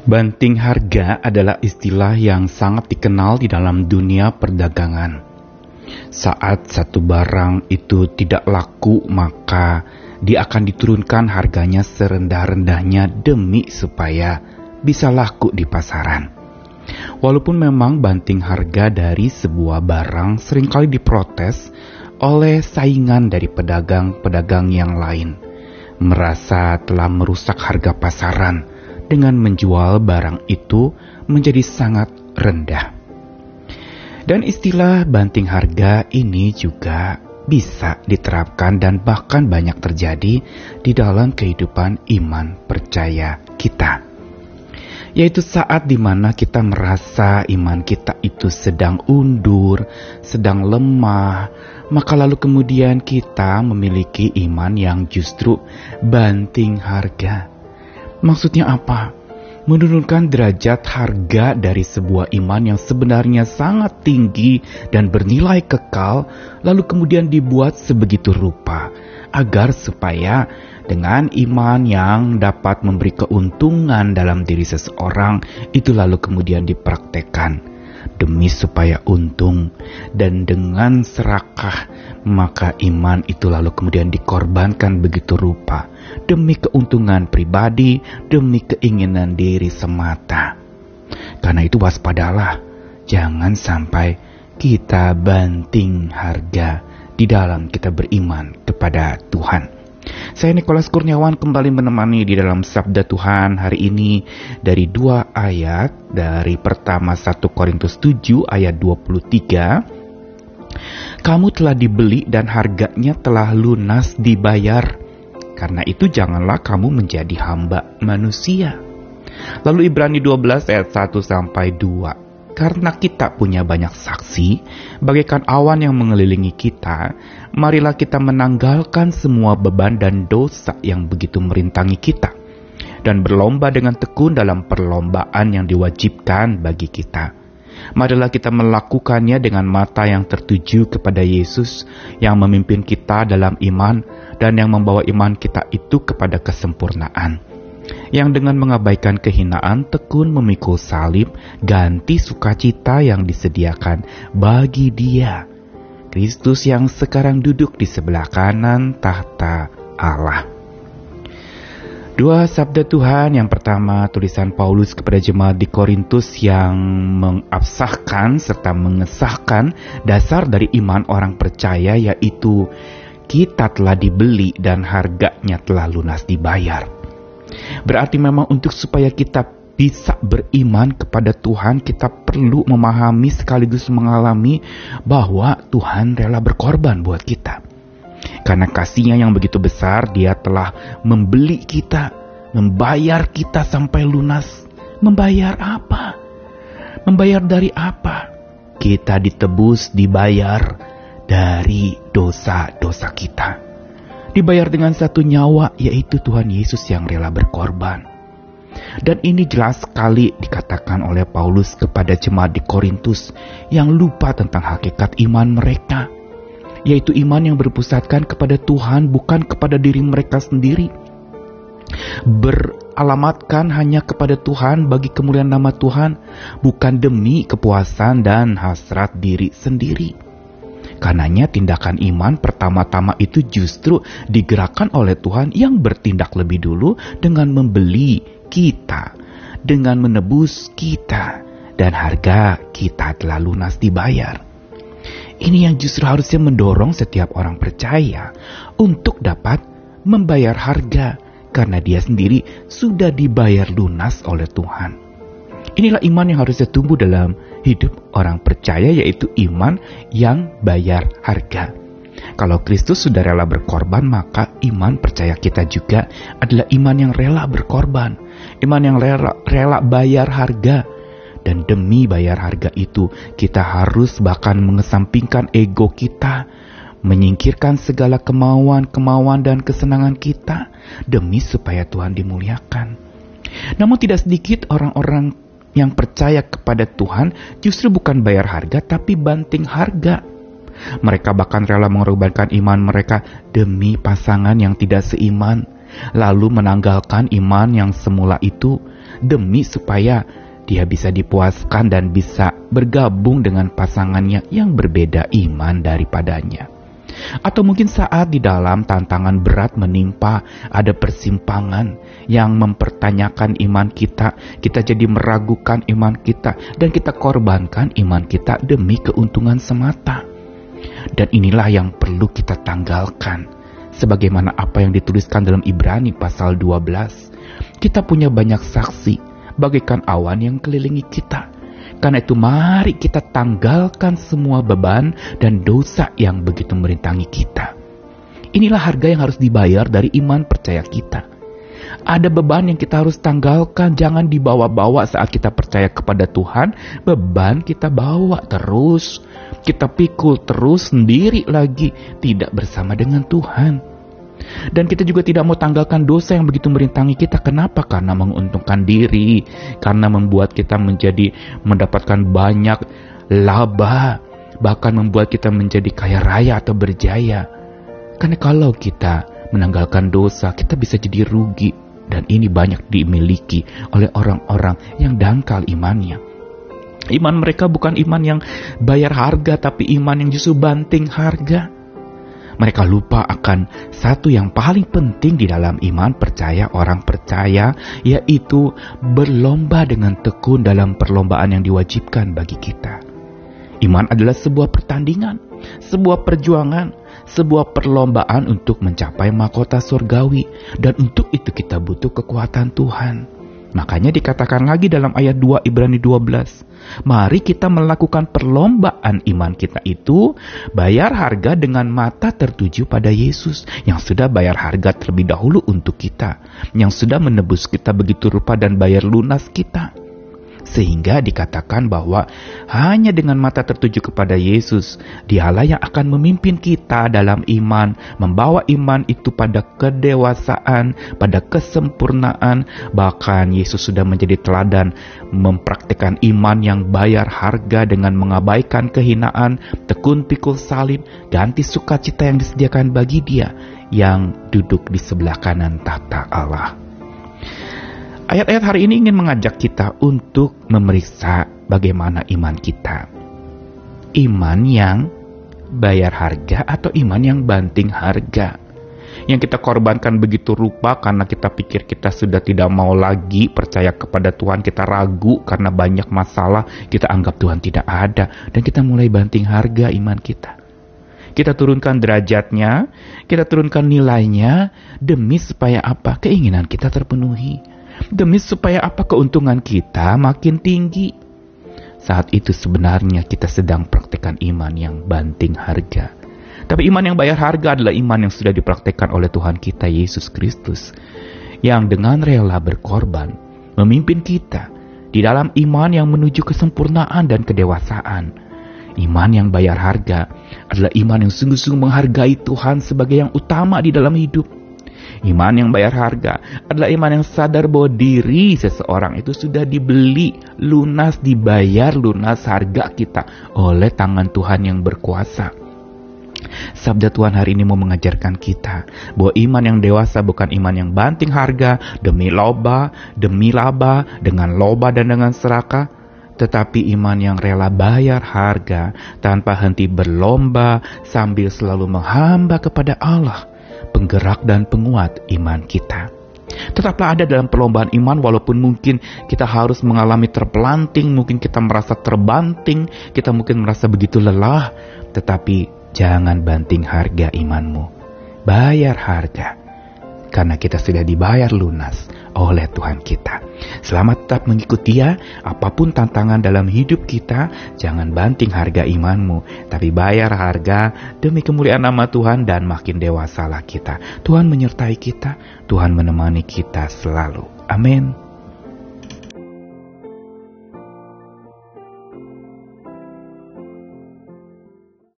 Banting harga adalah istilah yang sangat dikenal di dalam dunia perdagangan. Saat satu barang itu tidak laku, maka dia akan diturunkan harganya serendah-rendahnya demi supaya bisa laku di pasaran. Walaupun memang banting harga dari sebuah barang sering kali diprotes oleh saingan dari pedagang-pedagang yang lain, merasa telah merusak harga pasaran dengan menjual barang itu menjadi sangat rendah. Dan istilah banting harga ini juga bisa diterapkan dan bahkan banyak terjadi di dalam kehidupan iman percaya kita. Yaitu saat di mana kita merasa iman kita itu sedang undur, sedang lemah, maka lalu kemudian kita memiliki iman yang justru banting harga Maksudnya apa? Menurunkan derajat harga dari sebuah iman yang sebenarnya sangat tinggi dan bernilai kekal, lalu kemudian dibuat sebegitu rupa, agar supaya dengan iman yang dapat memberi keuntungan dalam diri seseorang, itu lalu kemudian dipraktekkan demi supaya untung, dan dengan serakah maka iman itu lalu kemudian dikorbankan begitu rupa demi keuntungan pribadi, demi keinginan diri semata. Karena itu waspadalah, jangan sampai kita banting harga di dalam kita beriman kepada Tuhan. Saya Nikolas Kurniawan kembali menemani di dalam Sabda Tuhan hari ini dari dua ayat dari pertama 1 Korintus 7 ayat 23 kamu telah dibeli dan harganya telah lunas dibayar. Karena itu janganlah kamu menjadi hamba manusia. Lalu Ibrani 12 ayat 1 sampai 2. Karena kita punya banyak saksi, bagaikan awan yang mengelilingi kita, marilah kita menanggalkan semua beban dan dosa yang begitu merintangi kita, dan berlomba dengan tekun dalam perlombaan yang diwajibkan bagi kita Marilah kita melakukannya dengan mata yang tertuju kepada Yesus yang memimpin kita dalam iman dan yang membawa iman kita itu kepada kesempurnaan. Yang dengan mengabaikan kehinaan tekun memikul salib ganti sukacita yang disediakan bagi dia. Kristus yang sekarang duduk di sebelah kanan tahta Allah. Dua sabda Tuhan yang pertama tulisan Paulus kepada jemaat di Korintus yang mengabsahkan serta mengesahkan dasar dari iman orang percaya yaitu kita telah dibeli dan harganya telah lunas dibayar. Berarti memang untuk supaya kita bisa beriman kepada Tuhan kita perlu memahami sekaligus mengalami bahwa Tuhan rela berkorban buat kita. Karena kasihnya yang begitu besar, dia telah membeli kita, membayar kita sampai lunas. Membayar apa? Membayar dari apa? Kita ditebus, dibayar dari dosa-dosa kita. Dibayar dengan satu nyawa, yaitu Tuhan Yesus yang rela berkorban. Dan ini jelas sekali dikatakan oleh Paulus kepada jemaat di Korintus yang lupa tentang hakikat iman mereka yaitu iman yang berpusatkan kepada Tuhan, bukan kepada diri mereka sendiri. Beralamatkan hanya kepada Tuhan bagi kemuliaan nama Tuhan, bukan demi kepuasan dan hasrat diri sendiri. Karenanya tindakan iman pertama-tama itu justru digerakkan oleh Tuhan yang bertindak lebih dulu dengan membeli kita, dengan menebus kita, dan harga kita telah lunas dibayar. Ini yang justru harusnya mendorong setiap orang percaya untuk dapat membayar harga karena dia sendiri sudah dibayar lunas oleh Tuhan. Inilah iman yang harusnya tumbuh dalam hidup orang percaya yaitu iman yang bayar harga. Kalau Kristus sudah rela berkorban, maka iman percaya kita juga adalah iman yang rela berkorban, iman yang rela, rela bayar harga, dan demi bayar harga itu, kita harus bahkan mengesampingkan ego kita, menyingkirkan segala kemauan-kemauan dan kesenangan kita demi supaya Tuhan dimuliakan. Namun tidak sedikit orang-orang yang percaya kepada Tuhan justru bukan bayar harga tapi banting harga. Mereka bahkan rela mengorbankan iman mereka demi pasangan yang tidak seiman, lalu menanggalkan iman yang semula itu demi supaya dia bisa dipuaskan dan bisa bergabung dengan pasangannya yang berbeda iman daripadanya. Atau mungkin saat di dalam tantangan berat menimpa, ada persimpangan yang mempertanyakan iman kita, kita jadi meragukan iman kita, dan kita korbankan iman kita demi keuntungan semata. Dan inilah yang perlu kita tanggalkan. Sebagaimana apa yang dituliskan dalam Ibrani pasal 12. Kita punya banyak saksi bagaikan awan yang kelilingi kita. Karena itu mari kita tanggalkan semua beban dan dosa yang begitu merintangi kita. Inilah harga yang harus dibayar dari iman percaya kita. Ada beban yang kita harus tanggalkan, jangan dibawa-bawa saat kita percaya kepada Tuhan. Beban kita bawa terus, kita pikul terus sendiri lagi, tidak bersama dengan Tuhan. Dan kita juga tidak mau tanggalkan dosa yang begitu merintangi kita. Kenapa? Karena menguntungkan diri, karena membuat kita menjadi mendapatkan banyak laba, bahkan membuat kita menjadi kaya raya atau berjaya. Karena kalau kita menanggalkan dosa, kita bisa jadi rugi dan ini banyak dimiliki oleh orang-orang yang dangkal imannya. Iman mereka bukan iman yang bayar harga, tapi iman yang justru banting harga. Mereka lupa akan satu yang paling penting di dalam iman percaya orang percaya, yaitu berlomba dengan tekun dalam perlombaan yang diwajibkan bagi kita. Iman adalah sebuah pertandingan, sebuah perjuangan, sebuah perlombaan untuk mencapai mahkota surgawi, dan untuk itu kita butuh kekuatan Tuhan. Makanya dikatakan lagi dalam ayat 2 Ibrani 12. Mari kita melakukan perlombaan iman kita itu bayar harga dengan mata tertuju pada Yesus yang sudah bayar harga terlebih dahulu untuk kita, yang sudah menebus kita begitu rupa dan bayar lunas kita. Sehingga dikatakan bahwa hanya dengan mata tertuju kepada Yesus, dialah yang akan memimpin kita dalam iman, membawa iman itu pada kedewasaan, pada kesempurnaan. Bahkan Yesus sudah menjadi teladan mempraktikkan iman yang bayar harga dengan mengabaikan kehinaan, tekun pikul salib, ganti sukacita yang disediakan bagi dia yang duduk di sebelah kanan tata Allah. Ayat-ayat hari ini ingin mengajak kita untuk memeriksa bagaimana iman kita. Iman yang bayar harga atau iman yang banting harga. Yang kita korbankan begitu rupa karena kita pikir kita sudah tidak mau lagi percaya kepada Tuhan, kita ragu karena banyak masalah, kita anggap Tuhan tidak ada, dan kita mulai banting harga iman kita. Kita turunkan derajatnya, kita turunkan nilainya, demi supaya apa? Keinginan kita terpenuhi demi supaya apa keuntungan kita makin tinggi. Saat itu sebenarnya kita sedang praktekkan iman yang banting harga. Tapi iman yang bayar harga adalah iman yang sudah dipraktekkan oleh Tuhan kita Yesus Kristus. Yang dengan rela berkorban, memimpin kita di dalam iman yang menuju kesempurnaan dan kedewasaan. Iman yang bayar harga adalah iman yang sungguh-sungguh menghargai Tuhan sebagai yang utama di dalam hidup Iman yang bayar harga adalah iman yang sadar bahwa diri seseorang itu sudah dibeli, lunas, dibayar lunas harga kita oleh tangan Tuhan yang berkuasa. Sabda Tuhan hari ini mau mengajarkan kita bahwa iman yang dewasa bukan iman yang banting harga demi loba, demi laba, dengan loba dan dengan serakah, tetapi iman yang rela bayar harga tanpa henti berlomba sambil selalu menghamba kepada Allah penggerak dan penguat iman kita. Tetaplah ada dalam perlombaan iman walaupun mungkin kita harus mengalami terpelanting, mungkin kita merasa terbanting, kita mungkin merasa begitu lelah, tetapi jangan banting harga imanmu. Bayar harga karena kita sudah dibayar lunas oleh Tuhan kita. Selamat tetap mengikuti dia, apa pun tantangan dalam hidup kita, jangan banting harga imanmu, tapi bayar harga demi kemuliaan nama Tuhan dan makin dewasalah kita. Tuhan menyertai kita, Tuhan menemani kita selalu. Amin.